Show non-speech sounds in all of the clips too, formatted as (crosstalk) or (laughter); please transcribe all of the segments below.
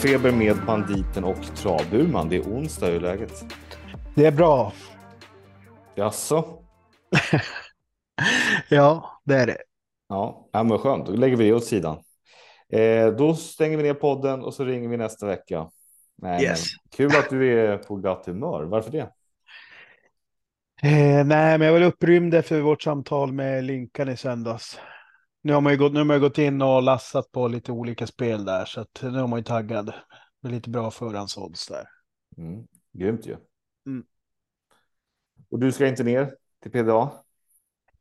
Travfeber med banditen och travburman. Det är onsdag, hur är läget? Det är bra. Jaså? (laughs) ja, det är det. Ja, ja men skönt. Då lägger vi det åt sidan. Eh, då stänger vi ner podden och så ringer vi nästa vecka. Nej, Yes. kul att du är på glatt humör. Varför det? Eh, nej, men jag var upprymd efter vårt samtal med Linkan i söndags. Nu har man ju gått, nu har man gått in och lassat på lite olika spel där, så att nu har man ju taggad. Med lite bra förhandsodds där. Mm, grymt ju. Mm. Och du ska inte ner till PDA?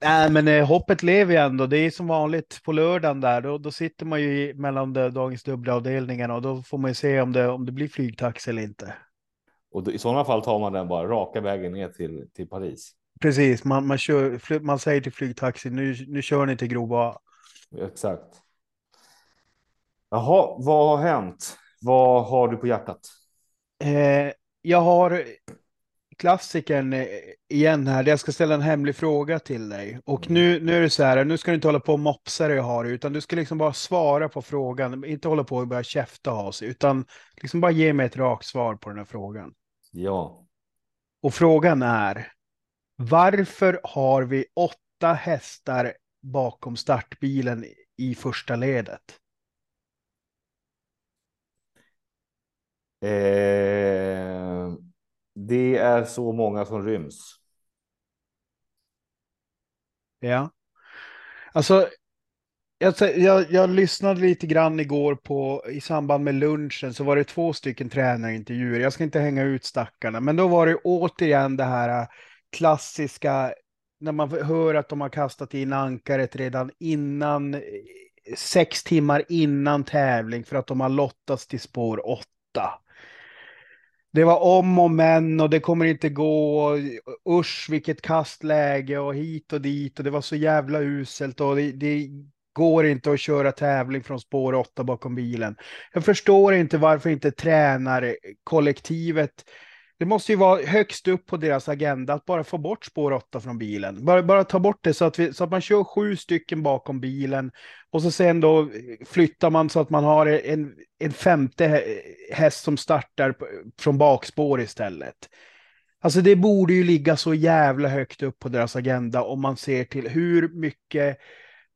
Nej, men eh, hoppet lever ju ändå. Det är som vanligt på lördagen där. Då, då sitter man ju i, mellan de, dagens dubbla avdelningarna och då får man ju se om det, om det blir flygtaxi eller inte. Och då, i sådana fall tar man den bara raka vägen ner till, till Paris. Precis, man, man, kör, man säger till flygtaxi, nu, nu kör ni till Grova. Exakt. Jaha, vad har hänt? Vad har du på hjärtat? Eh, jag har klassikern eh, igen här. Jag ska ställa en hemlig fråga till dig. Och nu, nu är det så här, nu ska du inte hålla på och mopsa dig och ha det, utan du ska liksom bara svara på frågan. Inte hålla på och börja käfta och ha sig, utan liksom bara ge mig ett rakt svar på den här frågan. Ja, Och frågan är, varför har vi åtta hästar bakom startbilen i första ledet? eh, det är så många som ryms. Ja. Alltså, jag, jag, jag lyssnade lite grann igår på, i samband med lunchen, så var det två stycken tränarintervjuer. Jag ska inte hänga ut stackarna, men då var det återigen det här äh, klassiska, när man hör att de har kastat in ankaret redan innan, sex timmar innan tävling för att de har lottats till spår åtta. Det var om och men och det kommer inte gå. Usch, vilket kastläge och hit och dit och det var så jävla uselt och det, det går inte att köra tävling från spår 8 bakom bilen. Jag förstår inte varför inte tränarkollektivet det måste ju vara högst upp på deras agenda att bara få bort spår 8 från bilen. Bara, bara ta bort det så att, vi, så att man kör sju stycken bakom bilen och så sen då flyttar man så att man har en, en femte häst som startar från bakspår istället. Alltså det borde ju ligga så jävla högt upp på deras agenda om man ser till hur mycket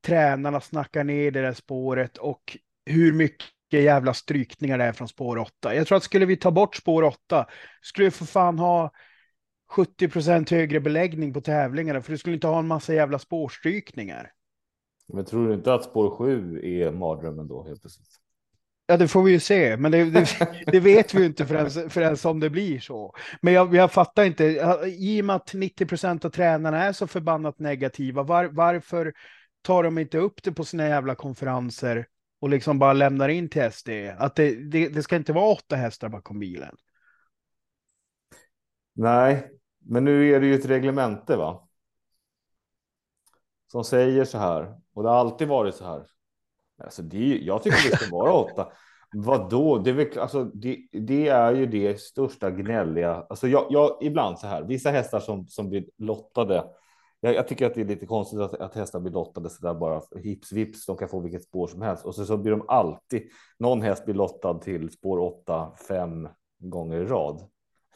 tränarna snackar ner det där spåret och hur mycket jävla strykningar det är från spår 8. Jag tror att skulle vi ta bort spår 8 skulle vi för fan ha 70 procent högre beläggning på tävlingarna för du skulle inte ha en massa jävla spårstrykningar. Men tror du inte att spår 7 är mardrömmen då helt plötsligt? Ja, det får vi ju se, men det, det, det vet vi ju inte förrän, förrän som det blir så. Men jag, jag fattar inte, i och med att 90 procent av tränarna är så förbannat negativa, var, varför tar de inte upp det på sina jävla konferenser och liksom bara lämnar in till SD? Att det, det, det ska inte vara åtta hästar bakom bilen. Nej, men nu är det ju ett reglemente va? Som säger så här och det har alltid varit så här. Alltså det, är- jag tycker det ska vara åtta. Vadå? Det är, väl, alltså, det, det är ju det största gnälliga. Alltså jag, jag, ibland så här, vissa hästar som, som blir lottade. Jag, jag tycker att det är lite konstigt att, att hästar blir lottade så där bara hips vips. De kan få vilket spår som helst och så, så blir de alltid. Någon häst blir lottad till spår åtta fem gånger i rad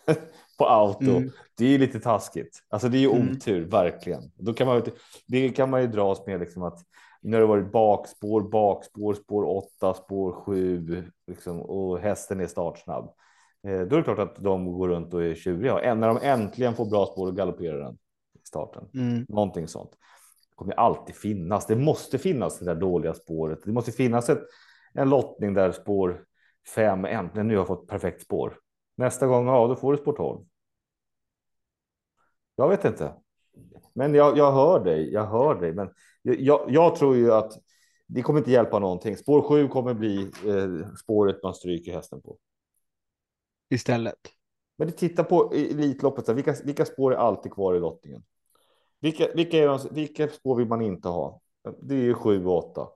(laughs) på auto. Mm. Det är lite taskigt. Alltså det är ju Mm. otur verkligen. Då kan man det kan man ju dras med liksom att när det varit bakspår, bakspår, spår 8, spår 7 liksom, och hästen är startsnabb. Eh, då är det klart att de går runt och är tjuriga. Och när de äntligen får bra spår och galopperar den starten. Mm. Någonting sånt. Det kommer alltid finnas. Det måste finnas det där dåliga spåret. Det måste finnas ett, en lottning där spår 5 äntligen nu har fått perfekt spår. Nästa gång, ja, då får du spår 12. Jag vet inte. Men jag, jag hör dig. Jag hör dig. Men jag, jag, tror ju att det kommer inte hjälpa någonting. Spår 7 kommer bli eh, spåret man stryker hästen på. Istället. Men titta på Elitloppet. Vilka, vilka spår är alltid kvar i lottningen? Vilka, vilka, vilka spår vill man inte ha? Det är ju 7 och 8.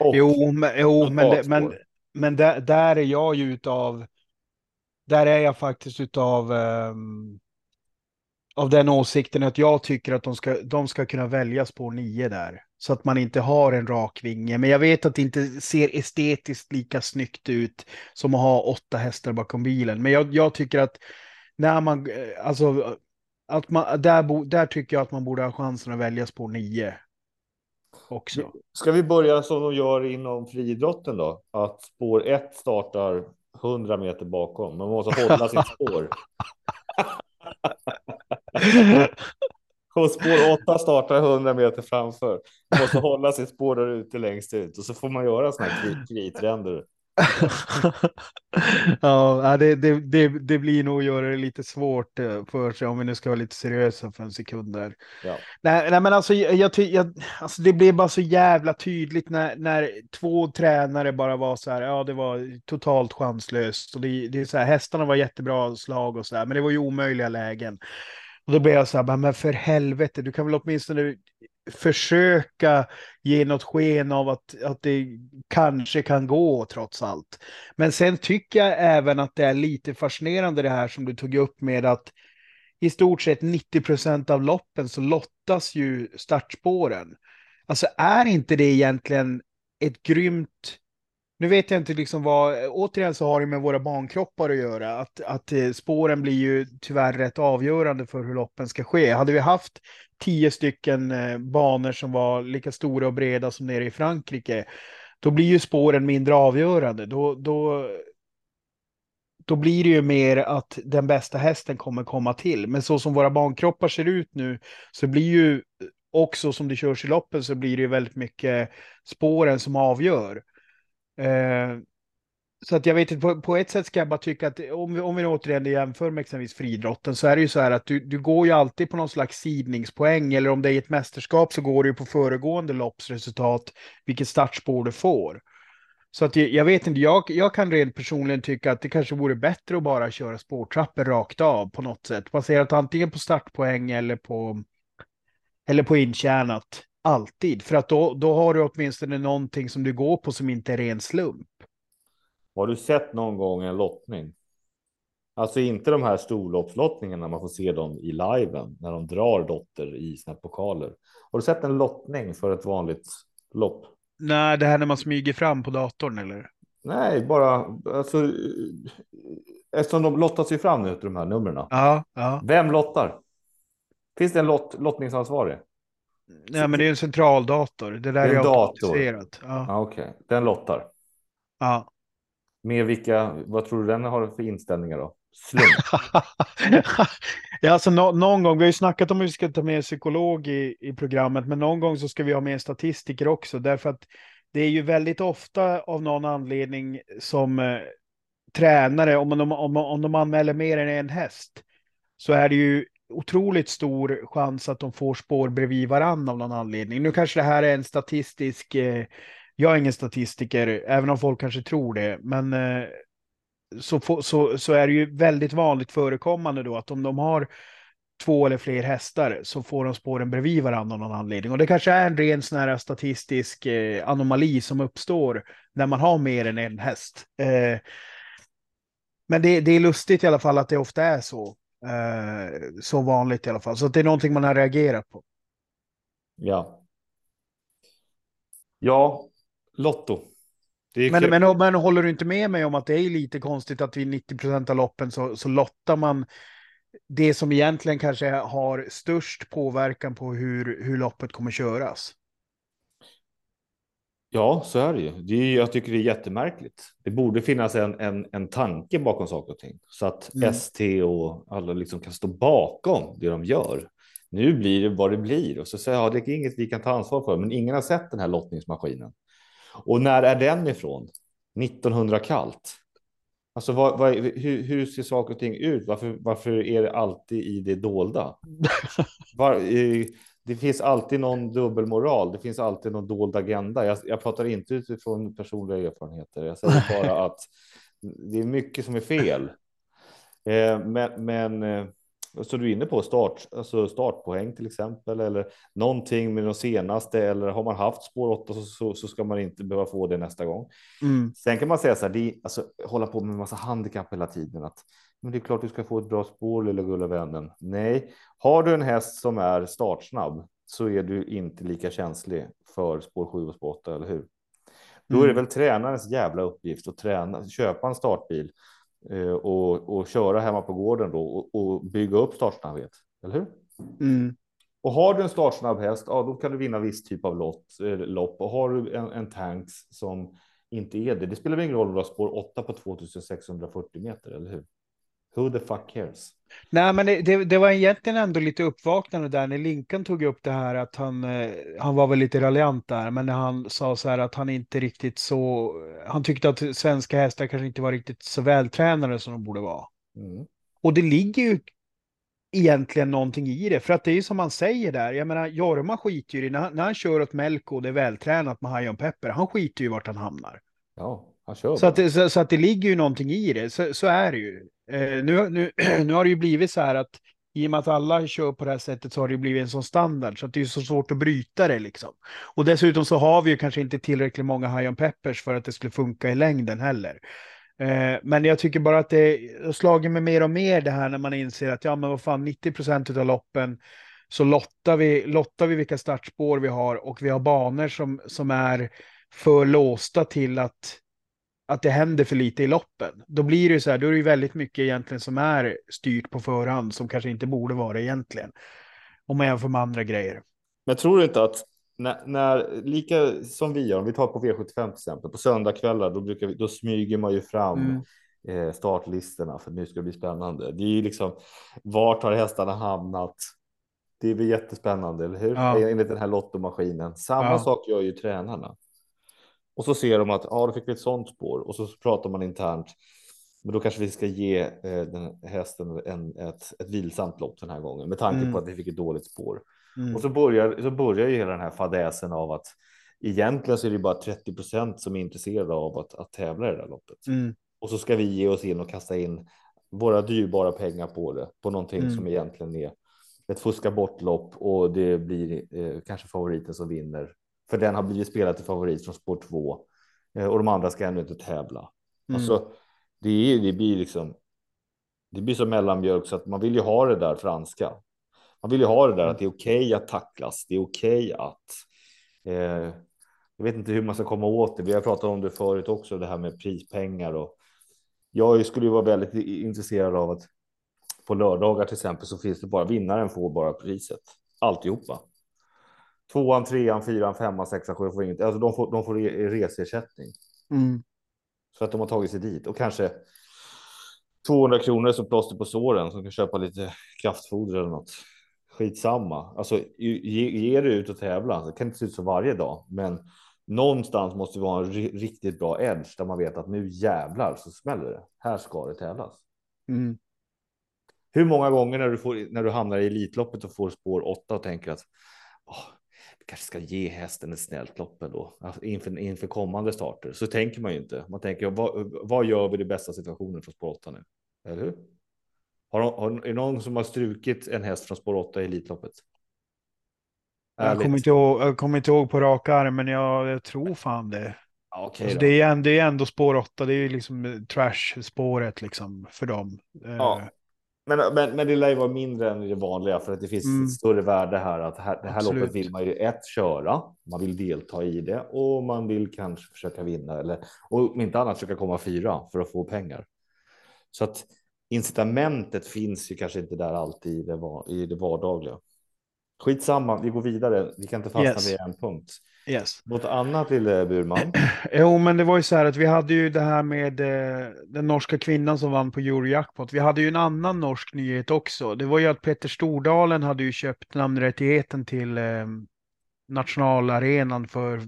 Och, Jo, men, jo, men, det, men, men där, där är jag ju utav, där är jag faktiskt utav, um, av den åsikten att jag tycker att de ska, de ska kunna välja spår 9 där. Så att man inte har en rak vinge. Men jag vet att det inte ser estetiskt lika snyggt ut som att ha åtta hästar bakom bilen. Men jag, jag tycker att när man, eh, alltså, att man, där, där tycker jag att man borde ha chansen att välja spår 9 också. Ska vi börja som de gör inom friidrotten då? Att spår 1 startar 100 meter bakom. Man måste hålla sitt (laughs) spår. Och spår 8 startar 100 meter framför. Man måste hålla sitt spår där ute längst ut och så får man göra sådana här kritränder. (laughs) ja, det, det, det, det, blir nog att göra det lite svårt eh, för sig om vi nu ska vara lite seriösa för en sekund där. Ja. Nej, nej, men alltså, jag, jag, alltså, det blev bara så jävla tydligt när, när två tränare bara var så här. Ja, det var totalt chanslöst och det, det är så här. Hästarna var jättebra slag och så här, men det var ju omöjliga lägen. Och då blev jag så här, men för helvete, du kan väl åtminstone försöka ge något sken av att, att det kanske kan gå trots allt. Men sen tycker jag även att det är lite fascinerande det här som du tog upp med att i stort sett 90 procent av loppen så lottas ju startspåren. Alltså är inte det egentligen ett grymt nu vet jag inte liksom vad, återigen så har det med våra barnkroppar att göra, att, att eh, spåren blir ju tyvärr rätt avgörande för hur loppen ska ske. Hade vi haft tio stycken eh, banor som var lika stora och breda som nere i Frankrike, då blir ju spåren mindre avgörande. Då, då, då blir det ju mer att den bästa hästen kommer komma till. Men så som våra bankroppar ser ut nu så blir ju också som det körs i loppen så blir det ju väldigt mycket spåren som avgör. Eh, så att jag vet inte, på, på, ett sätt ska jag bara tycka att om vi, om vi återigen jämför med exempelvis friidrotten så är det ju så här att du, du går ju alltid på någon slags sidningspoäng eller om det är ett mästerskap så går du ju på föregående loppsresultat vilket startspår du får. Så att jag, jag vet inte, jag, jag kan rent personligen tycka att det kanske vore bättre att bara köra spårtrappor rakt av på något sätt. Baserat antingen på startpoäng eller på, eller på intjänat. Alltid, för att då, då har du åtminstone någonting som du går på som inte är ren slump. Har du sett någon gång en lottning? Alltså inte de här storloppslottningarna, man får se dem i liven när de drar dotter i sina pokaler. Har du sett en lottning för ett vanligt lopp? Nej, det här när man smyger fram på datorn eller? Nej, bara alltså. Eftersom de lottas ju fram nu de här numren. Ja, ja. Vem lottar? Finns det en lott, lottningsansvarig? Nej, men det är en centraldator. Det där det är, är automatiserat. Ja. Ah, Okej, okay. den lottar. Ja. Med vilka, vad tror du den har för inställningar då? Slump? (laughs) ja, alltså no någon gång, vi har ju snackat om hur vi ska ta med psykolog i, i programmet, men någon gång så ska vi ha med statistiker också, därför att det är ju väldigt ofta av någon anledning som eh, tränare, om, de, om, om de anmäler mer än en häst, så är det ju otroligt stor chans att de får spår bredvid varandra av någon anledning. Nu kanske det här är en statistisk, eh, jag är ingen statistiker, även om folk kanske tror det, men eh, så, så, så är det ju väldigt vanligt förekommande då att om de har två eller fler hästar så får de spåren bredvid varandra av någon anledning. Och det kanske är en ren sån här statistisk eh, anomali som uppstår när man har mer än en häst. Eh, men det, det, är lustigt i alla fall att det ofta är så. Eh, så vanligt i alla fall. Så det är någonting man har reagerat på. Ja. Ja, Lotto. Men, men, men håller du inte med mig om att det är lite konstigt att vid 90 procent av loppen så, så lottar man det som egentligen kanske har störst påverkan på hur, hur loppet kommer köras? Ja, så är det ju. Det är, jag tycker det är jättemärkligt. Det borde finnas en, en, en tanke bakom saker och ting så att mm. ST och alla liksom kan stå bakom det de gör. Nu blir det vad det blir och så säger jag, ja, det är inget vi kan ta ansvar för, men ingen har sett den här lottningsmaskinen. Och när är den ifrån? 1900 kallt. Alltså, vad, vad, hur, hur, ser saker och ting ut? Varför, varför är det alltid i det dolda? (laughs) Var, det finns alltid någon dubbelmoral. Det finns alltid någon dold agenda. Jag, jag pratar inte utifrån personliga erfarenheter. Jag säger (laughs) bara att det är mycket som är fel. Eh, men, men eh, så du är inne på start, alltså startpoäng till exempel eller någonting med de senaste eller har man haft spår 8 så, så, så ska man inte behöva få det nästa gång. Mm. Sen kan man säga så här, det alltså, hålla på med en massa handikapp hela tiden. Att, men det är klart du ska få ett bra spår lilla gulla vännen. Nej, har du en häst som är startsnabb så är du inte lika känslig för spår 7 och spår 8, eller hur? Då är det Mm. väl tränarens jävla uppgift att träna, köpa en startbil eh, och, och köra hemma på gården då och, och bygga upp startsnabbhet, eller hur? Mm. Och har du en startsnabb häst, ja, då kan du vinna viss typ av lott, eh, lopp. Och har du en, en tanks som inte är det, det spelar väl ingen roll om du har spår 8 på 2640 meter, eller hur? Who the fuck cares? Nej, men det, det, det var egentligen ändå lite uppvaknande där när Lincoln tog upp det här att han, eh, han var väl lite raljant där, men när han sa så här att han inte riktigt så, han tyckte att svenska hästar kanske inte var riktigt så vältränade som de borde vara. Mm. Och det ligger ju egentligen någonting i det, för att det är ju som man säger där, jag menar Jorma skiter ju i, när han, när han kör åt Melko och det är vältränat med Hajon Pepper, han skiter ju vart han hamnar. Ja, han kör. Så att, så, så att det ligger ju någonting i det, så, så är det ju. Eh, nu, nu, (clears throat) nu har det ju blivit så här att i och med att alla kör på det här sättet så har det ju blivit en sån standard så att det är så svårt att bryta det liksom. Och dessutom så har vi ju kanske inte tillräckligt många high on peppers för att det skulle funka i längden heller. Eh, men jag tycker bara att det har slagit mig mer och mer det här när man inser att ja men vad fan 90 procent av loppen så lottar vi, lottar vi vilka startspår vi har och vi har banor som, som är för låsta till att att det händer för lite i loppen. Då blir det ju så här, då är det ju väldigt mycket egentligen som är styrt på förhand som kanske inte borde vara egentligen. Om man jämför med andra grejer. Men tror du inte att när, när lika som vi gör, om vi tar på V75 till exempel, på söndagskvällar, då, brukar vi, då smyger man ju fram Mm. eh, startlistorna för nu ska det bli spännande. Det är ju liksom vart har hästarna hamnat? Det blir jättespännande, eller hur? Ja. Enligt den här lottomaskinen. Samma Ja. sak gör ju tränarna. Och så ser de att ja, då fick vi ett sånt spår och så pratar man internt. Men då kanske vi ska ge eh, den hästen en, ett, ett vilsamt lopp den här gången med tanke Mm. på att vi fick ett dåligt spår. Mm. Och så börjar, så börjar ju hela den här fadäsen av att egentligen så är det bara 30 procent som är intresserade av att, att tävla i det där loppet. Mm. Och så ska vi ge oss in och kasta in våra dyrbara pengar på det, på någonting Mm. som egentligen är ett fuska bort lopp och det blir eh, kanske favoriten som vinner. För den har blivit spelad till favorit från spår 2 eh, och de andra ska ännu inte tävla. Mm. Alltså, det, är, det blir liksom. Det blir så mellanmjölk så att man vill ju ha det där franska. Man vill ju ha det där att det är okej att tacklas. Det är okej att. Eh, jag vet inte hur man ska komma åt det. Vi har pratat om det förut också, det här med prispengar och. Jag skulle ju vara väldigt intresserad av att på lördagar till exempel så finns det bara vinnaren får bara priset alltihopa. Tvåan, trean, fyran, femman, sexan, sjuan får inget. Alltså de får, de får re- reseersättning. Mm. Så att de har tagit sig dit och kanske 200 kronor som plåster på såren som kan köpa lite kraftfoder eller något. Skitsamma. Alltså ge, ge det ut och tävla. Det kan inte se ut så varje dag, men någonstans måste vi ha en ri- riktigt bra edge där man vet att nu jävlar så smäller det. Här ska det tävlas. Mm. Hur många gånger när du, får, när du hamnar i Elitloppet och får spår 8 och tänker att "Åh, kanske ska ge hästen ett snällt lopp ändå alltså inför, inför kommande starter så tänker man ju inte. Man tänker vad, vad gör vi i bästa situationen från spår 8 nu? Eller hur? Har, har, är det någon som har strukit en häst från spår 8 i Elitloppet? Jag kommer, inte ihåg, jag kommer inte ihåg på rak arm, men jag, jag tror fan det. Okej Alltså det, är, ändå- det är ändå spår 8, det är ju liksom trash-spåret liksom för dem. Eh, Ja. Men, men, men det lär ju vara mindre än det vanliga för att det finns Mm. ett större värde här. Att här, det här Absolut. loppet vill man ju ett köra, man vill delta i det och man vill kanske försöka vinna eller och om inte annat försöka komma fyra för att få pengar. Så att incitamentet finns ju kanske inte där alltid i det, i det vardagliga. Skitsamma, vi går vidare. Vi kan inte fastna Yes. vid en punkt. Yes. Något annat lille Burman? (clears throat) Jo, men det var ju så här att vi hade ju det här med eh, den norska kvinnan som vann på Eurojackpot. Vi hade ju en annan norsk nyhet också. Det var ju att Peter Stordalen hade ju köpt namnrättigheten till eh, nationalarenan för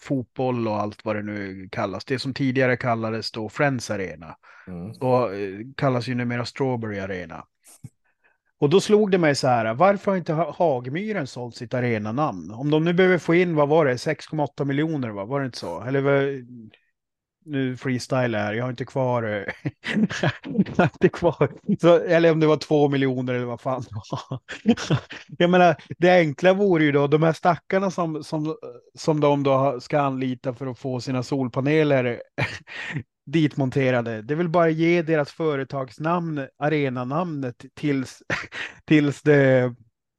fotboll och allt vad det nu kallas. Det som tidigare kallades då Friends Arena. Mm. Och eh, kallas ju numera Strawberry Arena. Och då slog det mig så här, varför har inte Hagmyren sålt sitt arenanamn? Om de nu behöver få in, vad var det, 6,8 miljoner, va? var det inte så? Eller nu freestyle här, jag har inte kvar, eh, (laughs) jag har inte kvar, så, eller om det var två miljoner eller vad fan. (laughs) Jag menar, det enkla vore ju då, de här stackarna som, som, som de då ska anlita för att få sina solpaneler ditmonterade, det vill bara ge deras företagsnamn, arenanamnet tills, (laughs) tills det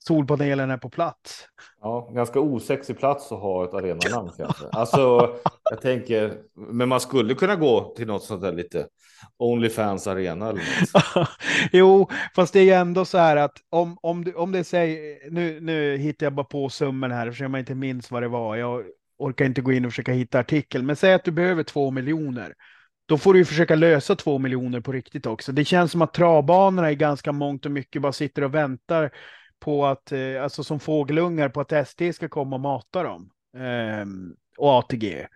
solpanelerna är på plats. Ja, ganska osexig plats att ha ett arenanamn kanske. (laughs) Alltså, jag tänker, men man skulle kunna gå till något sånt där lite Onlyfans arena eller något. (laughs) jo, fast det är ju ändå så här att om, om, du, om det säger, nu, nu hittar jag bara på summan här, eftersom jag inte minns vad det var. Jag orkar inte gå in och försöka hitta artikeln, men säg att du behöver två miljoner. Då får du ju försöka lösa två miljoner på riktigt också. Det känns som att travbanorna är ganska mångt och mycket bara sitter och väntar på att, eh, alltså som fågelungar på att SD ska komma och mata dem. Ehm, och ATG.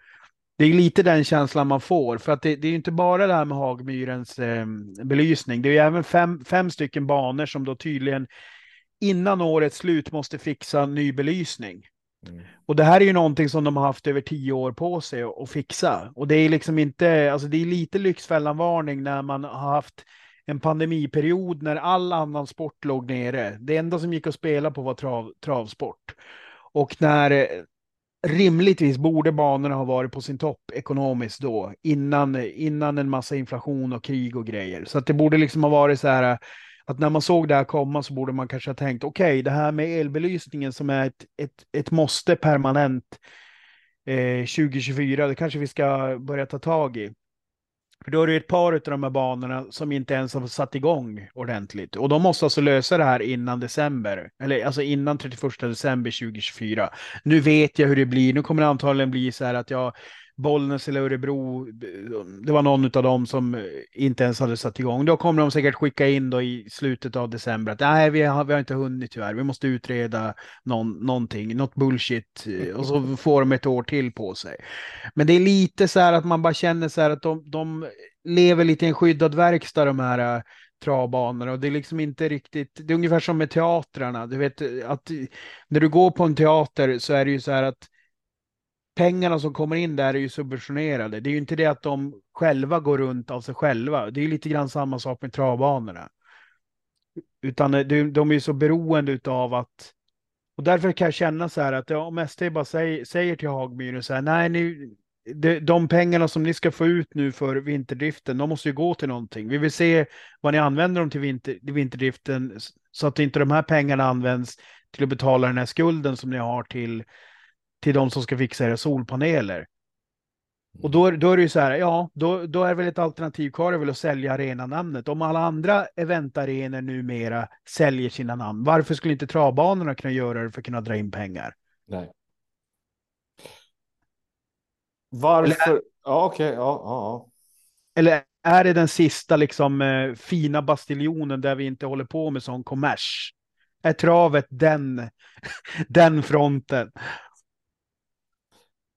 Det är lite den känslan man får, för att det, det är inte bara det här med Hagmyrens eh, belysning. Det är ju även fem, fem stycken banor som då tydligen innan årets slut måste fixa ny belysning. Mm. Och det här är ju någonting som de har haft över tio år på sig att fixa. Och det är liksom inte, alltså det är lite Lyxfällan-varning när man har haft en pandemiperiod när all annan sport låg nere. Det enda som gick att spela på var trav, travsport. Och när eh, rimligtvis borde banorna ha varit på sin topp ekonomiskt då, innan, innan en massa inflation och krig och grejer. Så att det borde liksom ha varit så här att när man såg det här komma så borde man kanske ha tänkt okej, okay, det här med elbelysningen som är ett, ett, ett måste permanent eh, 2024, det kanske vi ska börja ta tag i. För då är det ett par av de här banorna som inte ens har satt igång ordentligt. Och de måste alltså lösa det här innan december. Eller alltså innan 31 december 2024. Nu vet jag hur det blir. Nu kommer det antagligen bli så här att jag Bollnäs eller Örebro, det var någon av dem som inte ens hade satt igång. Då kommer de säkert skicka in då i slutet av december att nej, vi har, vi har inte hunnit tyvärr. Vi måste utreda någon, någonting, något bullshit och så får de ett år till på sig. Men det är lite så här att man bara känner så här att de, de lever lite i en skyddad verkstad de här eh, travbanorna och det är liksom inte riktigt, det är ungefär som med teatrarna. Du vet att när du går på en teater så är det ju så här att pengarna som kommer in där är ju subventionerade. Det är ju inte det att de själva går runt av sig själva. Det är lite grann samma sak med travbanorna. Utan eh, de är ju så beroende av att och därför kan jag känna så här att om ST bara säger, säger till Hagmyren så här, nej, ni, de, de pengarna som ni ska få ut nu för vinterdriften, de måste ju gå till någonting. Vi vill se vad ni använder dem till vinter, vinterdriften så att inte de här pengarna används till att betala den här skulden som ni har till till de som ska fixa era solpaneler. Och då, då är det ju så här, ja, då, då är väl ett alternativ kvar väl att sälja arenanamnet. Om alla andra eventarenor numera säljer sina namn, varför skulle inte travbanorna kunna göra det för att kunna dra in pengar? Nej. Varför? Eller, ja, okej, okay. ja, ja. Eller är det den sista liksom eh, fina bastiljonen där vi inte håller på med sån kommers? Är travet den, (laughs) den fronten?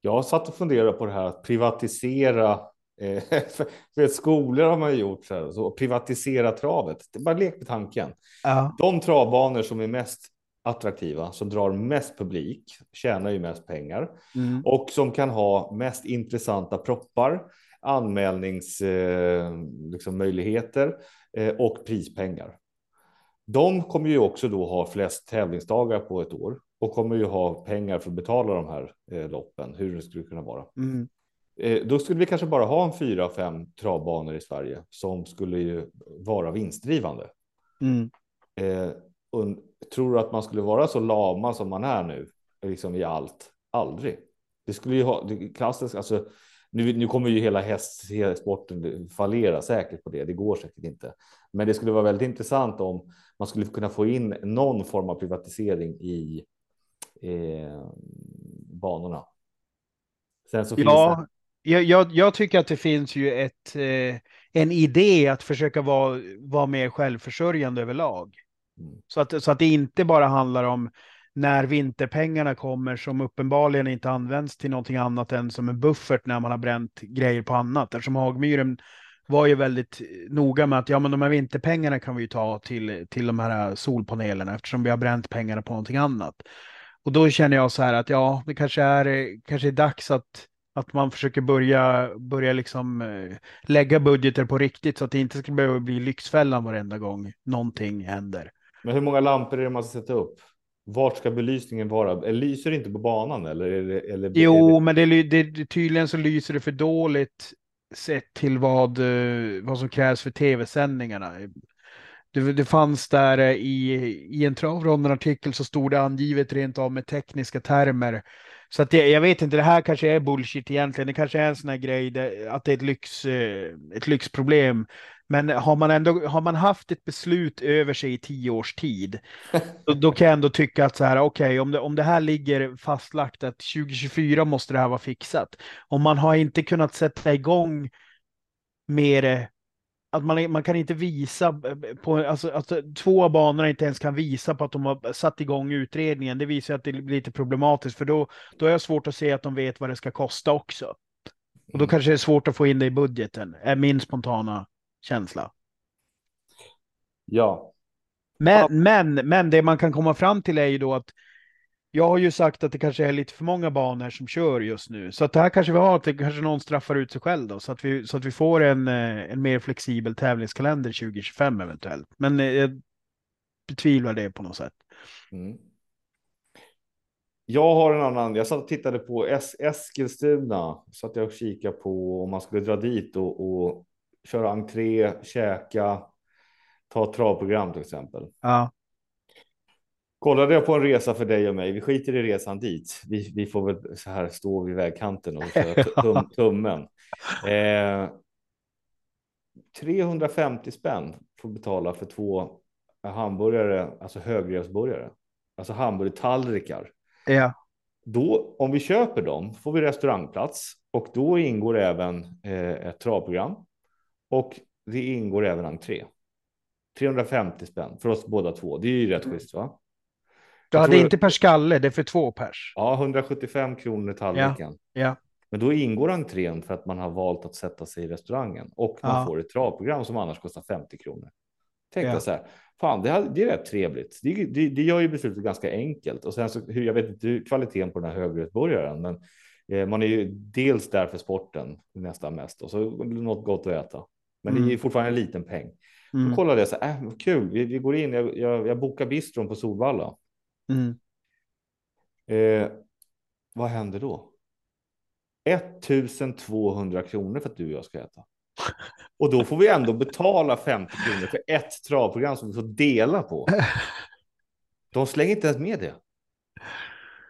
Jag satt och funderade på det här att privatisera. Eh, (laughs) för skolor har man ju gjort så här, så privatisera travet. Det är bara lek med tanken. Ja. De travbanor som är mest attraktiva, som drar mest publik, tjänar ju mest pengar mm. och som kan ha mest intressanta proppar, anmälningsmöjligheter eh, liksom eh, och prispengar. De kommer ju också då ha flest tävlingsdagar på ett år och kommer ju ha pengar för att betala de här eh, loppen, hur det skulle kunna vara. Mm. Eh, då skulle vi kanske bara ha en fyra, fem travbanor i Sverige som skulle ju vara vinstdrivande. Mm. Eh, och tror du att man skulle vara så lama som man är nu, liksom i allt? Aldrig. Det skulle ju ha klassiskt, alltså nu, nu kommer ju hela hästsporten fallera säkert på det. Det går säkert inte, men det skulle vara väldigt intressant om man skulle kunna få in någon form av privatisering i eh, banorna. Sen så ja, det... jag, jag, jag, tycker att det finns ju ett, eh, en idé att försöka vara, vara mer självförsörjande överlag. Mm. Så, att, så att det inte bara handlar om när vinterpengarna kommer som uppenbarligen inte används till någonting annat än som en buffert när man har bränt grejer på annat. Eftersom Hagmyren var ju väldigt noga med att ja, men de här vinterpengarna kan vi ju ta till, till de här solpanelerna eftersom vi har bränt pengarna på någonting annat. Och då känner jag så här att ja, det kanske är, kanske är dags att Att man försöker börja, börja liksom eh, lägga budgeter på riktigt så att det inte ska behöva bli Lyxfällan varenda gång någonting händer. Men hur många lampor är det man ska sätta upp? Vart ska belysningen vara? Eller lyser det inte på banan eller? Det, eller Jo, det... men det, det, tydligen så lyser det för dåligt sett till vad, eh, vad som krävs för tv-sändningarna. Det, det fanns där eh, i, i en travronden-artikel så stod det angivet rent av med tekniska termer. Så att det, jag vet inte, det här kanske är bullshit egentligen. Det kanske är en sån här grej där, att det är ett, lyx, eh, ett lyxproblem. Men har man ändå har man haft ett beslut över sig i tio års tid, (laughs) då, då kan jag ändå tycka att så här, okej, okay, om, det, om det här ligger fastlagt att 2024 måste det här vara fixat. Om man har inte kunnat sätta igång med det att man, man kan inte visa på, alltså, alltså två av banorna inte ens kan visa på att de har satt igång utredningen. Det visar att det blir lite problematiskt för då, då är det svårt att se att de vet vad det ska kosta också. Och då Mm. kanske det är svårt att få in det i budgeten, är min spontana känsla. Ja, Men, men, men det man kan komma fram till är ju då att jag har ju sagt att det kanske är lite för många banor som kör just nu. Så att det här kanske vi har, att det kanske någon straffar ut sig själv då. Så att vi, så att vi får en, eh, en mer flexibel tävlingskalender 2025 eventuellt. Men eh, jag betvivlar det på något sätt. Mm. Jag har en annan. Jag satt och tittade på es Eskilstuna. Satt jag och kikade på om man skulle dra dit och, och köra entré, käka, ta travprogram till exempel. Ja, Kollade jag på en resa för dig och mig. Vi skiter i resan dit. Vi, vi får väl så här stå vid vägkanten och köra (laughs) tum, tummen. Eh, 350 spänn får betala för två hamburgare, alltså högrevsburgare, alltså hamburgertallrikar. ja, Då, om vi köper dem, får vi restaurangplats och då ingår även eh, ett travprogram och det ingår även entré. 350 spänn för oss båda två. Det är ju rätt schysst, va? Ja Jag det är inte per skalle, det är för två pers. Ja, 175 kronor tallriken. Ja, Men då ingår entrén för att man har valt att sätta sig i restaurangen och man Ja. får ett travprogram som annars kostar 50 kronor. Tänkte Ja. så här, fan det, här, det är rätt trevligt. Det, det, det gör ju beslutet ganska enkelt och sen så hur jag vet inte kvaliteten på den här högrättsburgaren, men eh, man är ju dels där för sporten nästan mest och så något gott att äta. Men det är Mm. fortfarande en liten peng. mm, Då kollade jag så här, äh, kul, vi, vi går in, jag, jag, jag bokar bistron på Solvalla. Mm. Eh, vad händer då? 1200 kronor för att du och jag ska äta. Och då får vi ändå betala 50 kronor för ett travprogram som vi får dela på. (laughs) De slänger inte ens med det.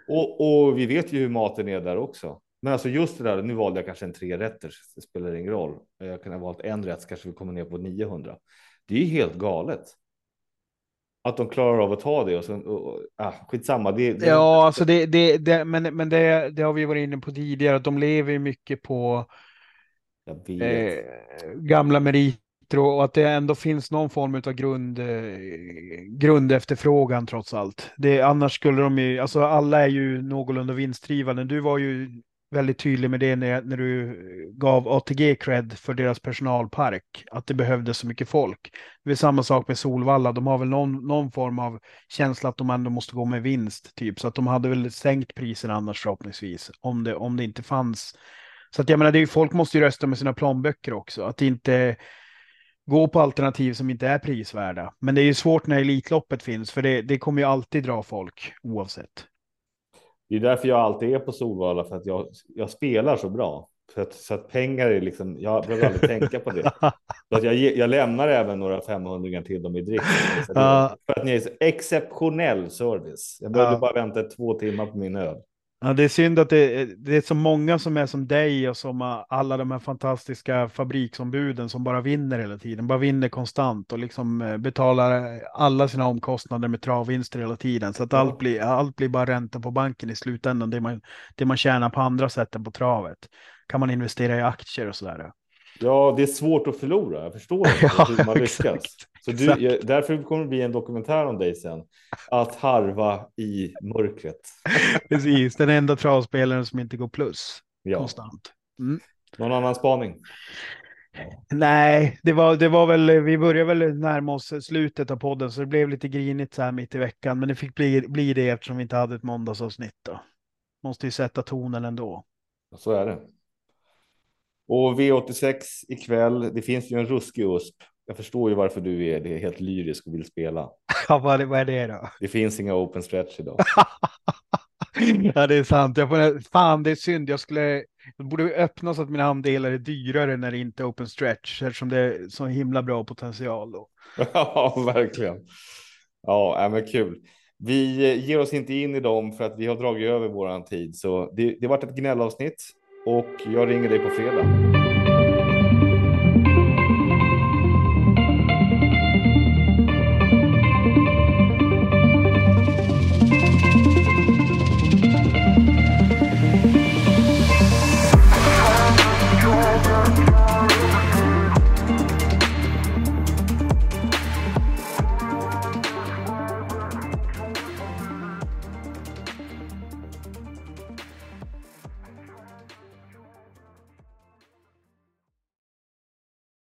Och, och vi vet ju hur maten är där också. Men alltså just det där, nu valde jag kanske en tre rätter, det spelar ingen roll. Jag kan ha valt en rätt så kanske vi kommer ner på 900. Det är ju helt galet. Att de klarar av att ta det och sen, och, och, ah, skitsamma. Det, det, Ja, alltså det, det, det, men, men det, det har vi varit inne på tidigare, att de lever ju mycket på eh, gamla meriter och att det ändå finns någon form av grund, eh, grundefterfrågan trots allt. Det, annars skulle de ju, alltså alla är ju någorlunda vinstdrivande. Du var ju väldigt tydlig med det när, när du gav ATG cred för deras personalpark, att det behövdes så mycket folk. Det är samma sak med Solvalla, de har väl någon, någon form av känsla att de ändå måste gå med vinst, typ. Så att de hade väl sänkt priserna annars förhoppningsvis, om det, om det inte fanns. Så att jag menar, det är ju, folk måste ju rösta med sina plånböcker också, att inte gå på alternativ som inte är prisvärda. Men det är ju svårt när Elitloppet finns, för det, det kommer ju alltid dra folk oavsett. Det är därför jag alltid är på Solvalla för att jag, jag spelar så bra. Så att, så att pengar är liksom, jag behöver aldrig tänka på det. Så att jag, jag lämnar även några 500 till dem i drift. För att ni är så exceptionell service. Jag behövde Ja. bara vänta två timmar på min öl. Ja, det är synd att det, det är så många som är som dig och som alla de här fantastiska fabriksombuden som bara vinner hela tiden, bara vinner konstant och liksom eh, betalar alla sina omkostnader med travvinster hela tiden. Så att allt, blir, allt blir bara ränta på banken i slutändan, det man, det man tjänar på andra sätt än på travet. Kan man investera i aktier och sådär. Ja, det är svårt att förlora. Jag förstår (laughs) inte Ja, hur man exakt, lyckas. Så du, jag, därför kommer det bli en dokumentär om dig sen. Att harva i mörkret. (laughs) Precis, den enda travspelaren som inte går plus Ja. konstant. Mm. Någon annan spaning? Nej, det var, det var väl, vi började väl närma oss slutet av podden så det blev lite grinigt så här mitt i veckan. Men det fick bli, bli det eftersom vi inte hade ett måndagsavsnitt då. Måste ju sätta tonen ändå. Så är det. Och V86 ikväll. Det finns ju en ruskig USP. Jag förstår ju varför du är det helt lyrisk och vill spela. (laughs) Ja, vad, vad är det då? Det finns inga open stretch idag. (laughs) ja, det är sant. Jag får, fan, det är synd. Jag skulle det borde öppna så att mina andelar är dyrare när det inte är open stretch eftersom det är så himla bra potential. Då. (laughs) ja, verkligen. Ja, men kul. Vi ger oss inte in i dem för att vi har dragit över våran tid, så det, det har varit ett gnällavsnitt och jag ringer dig på fredag.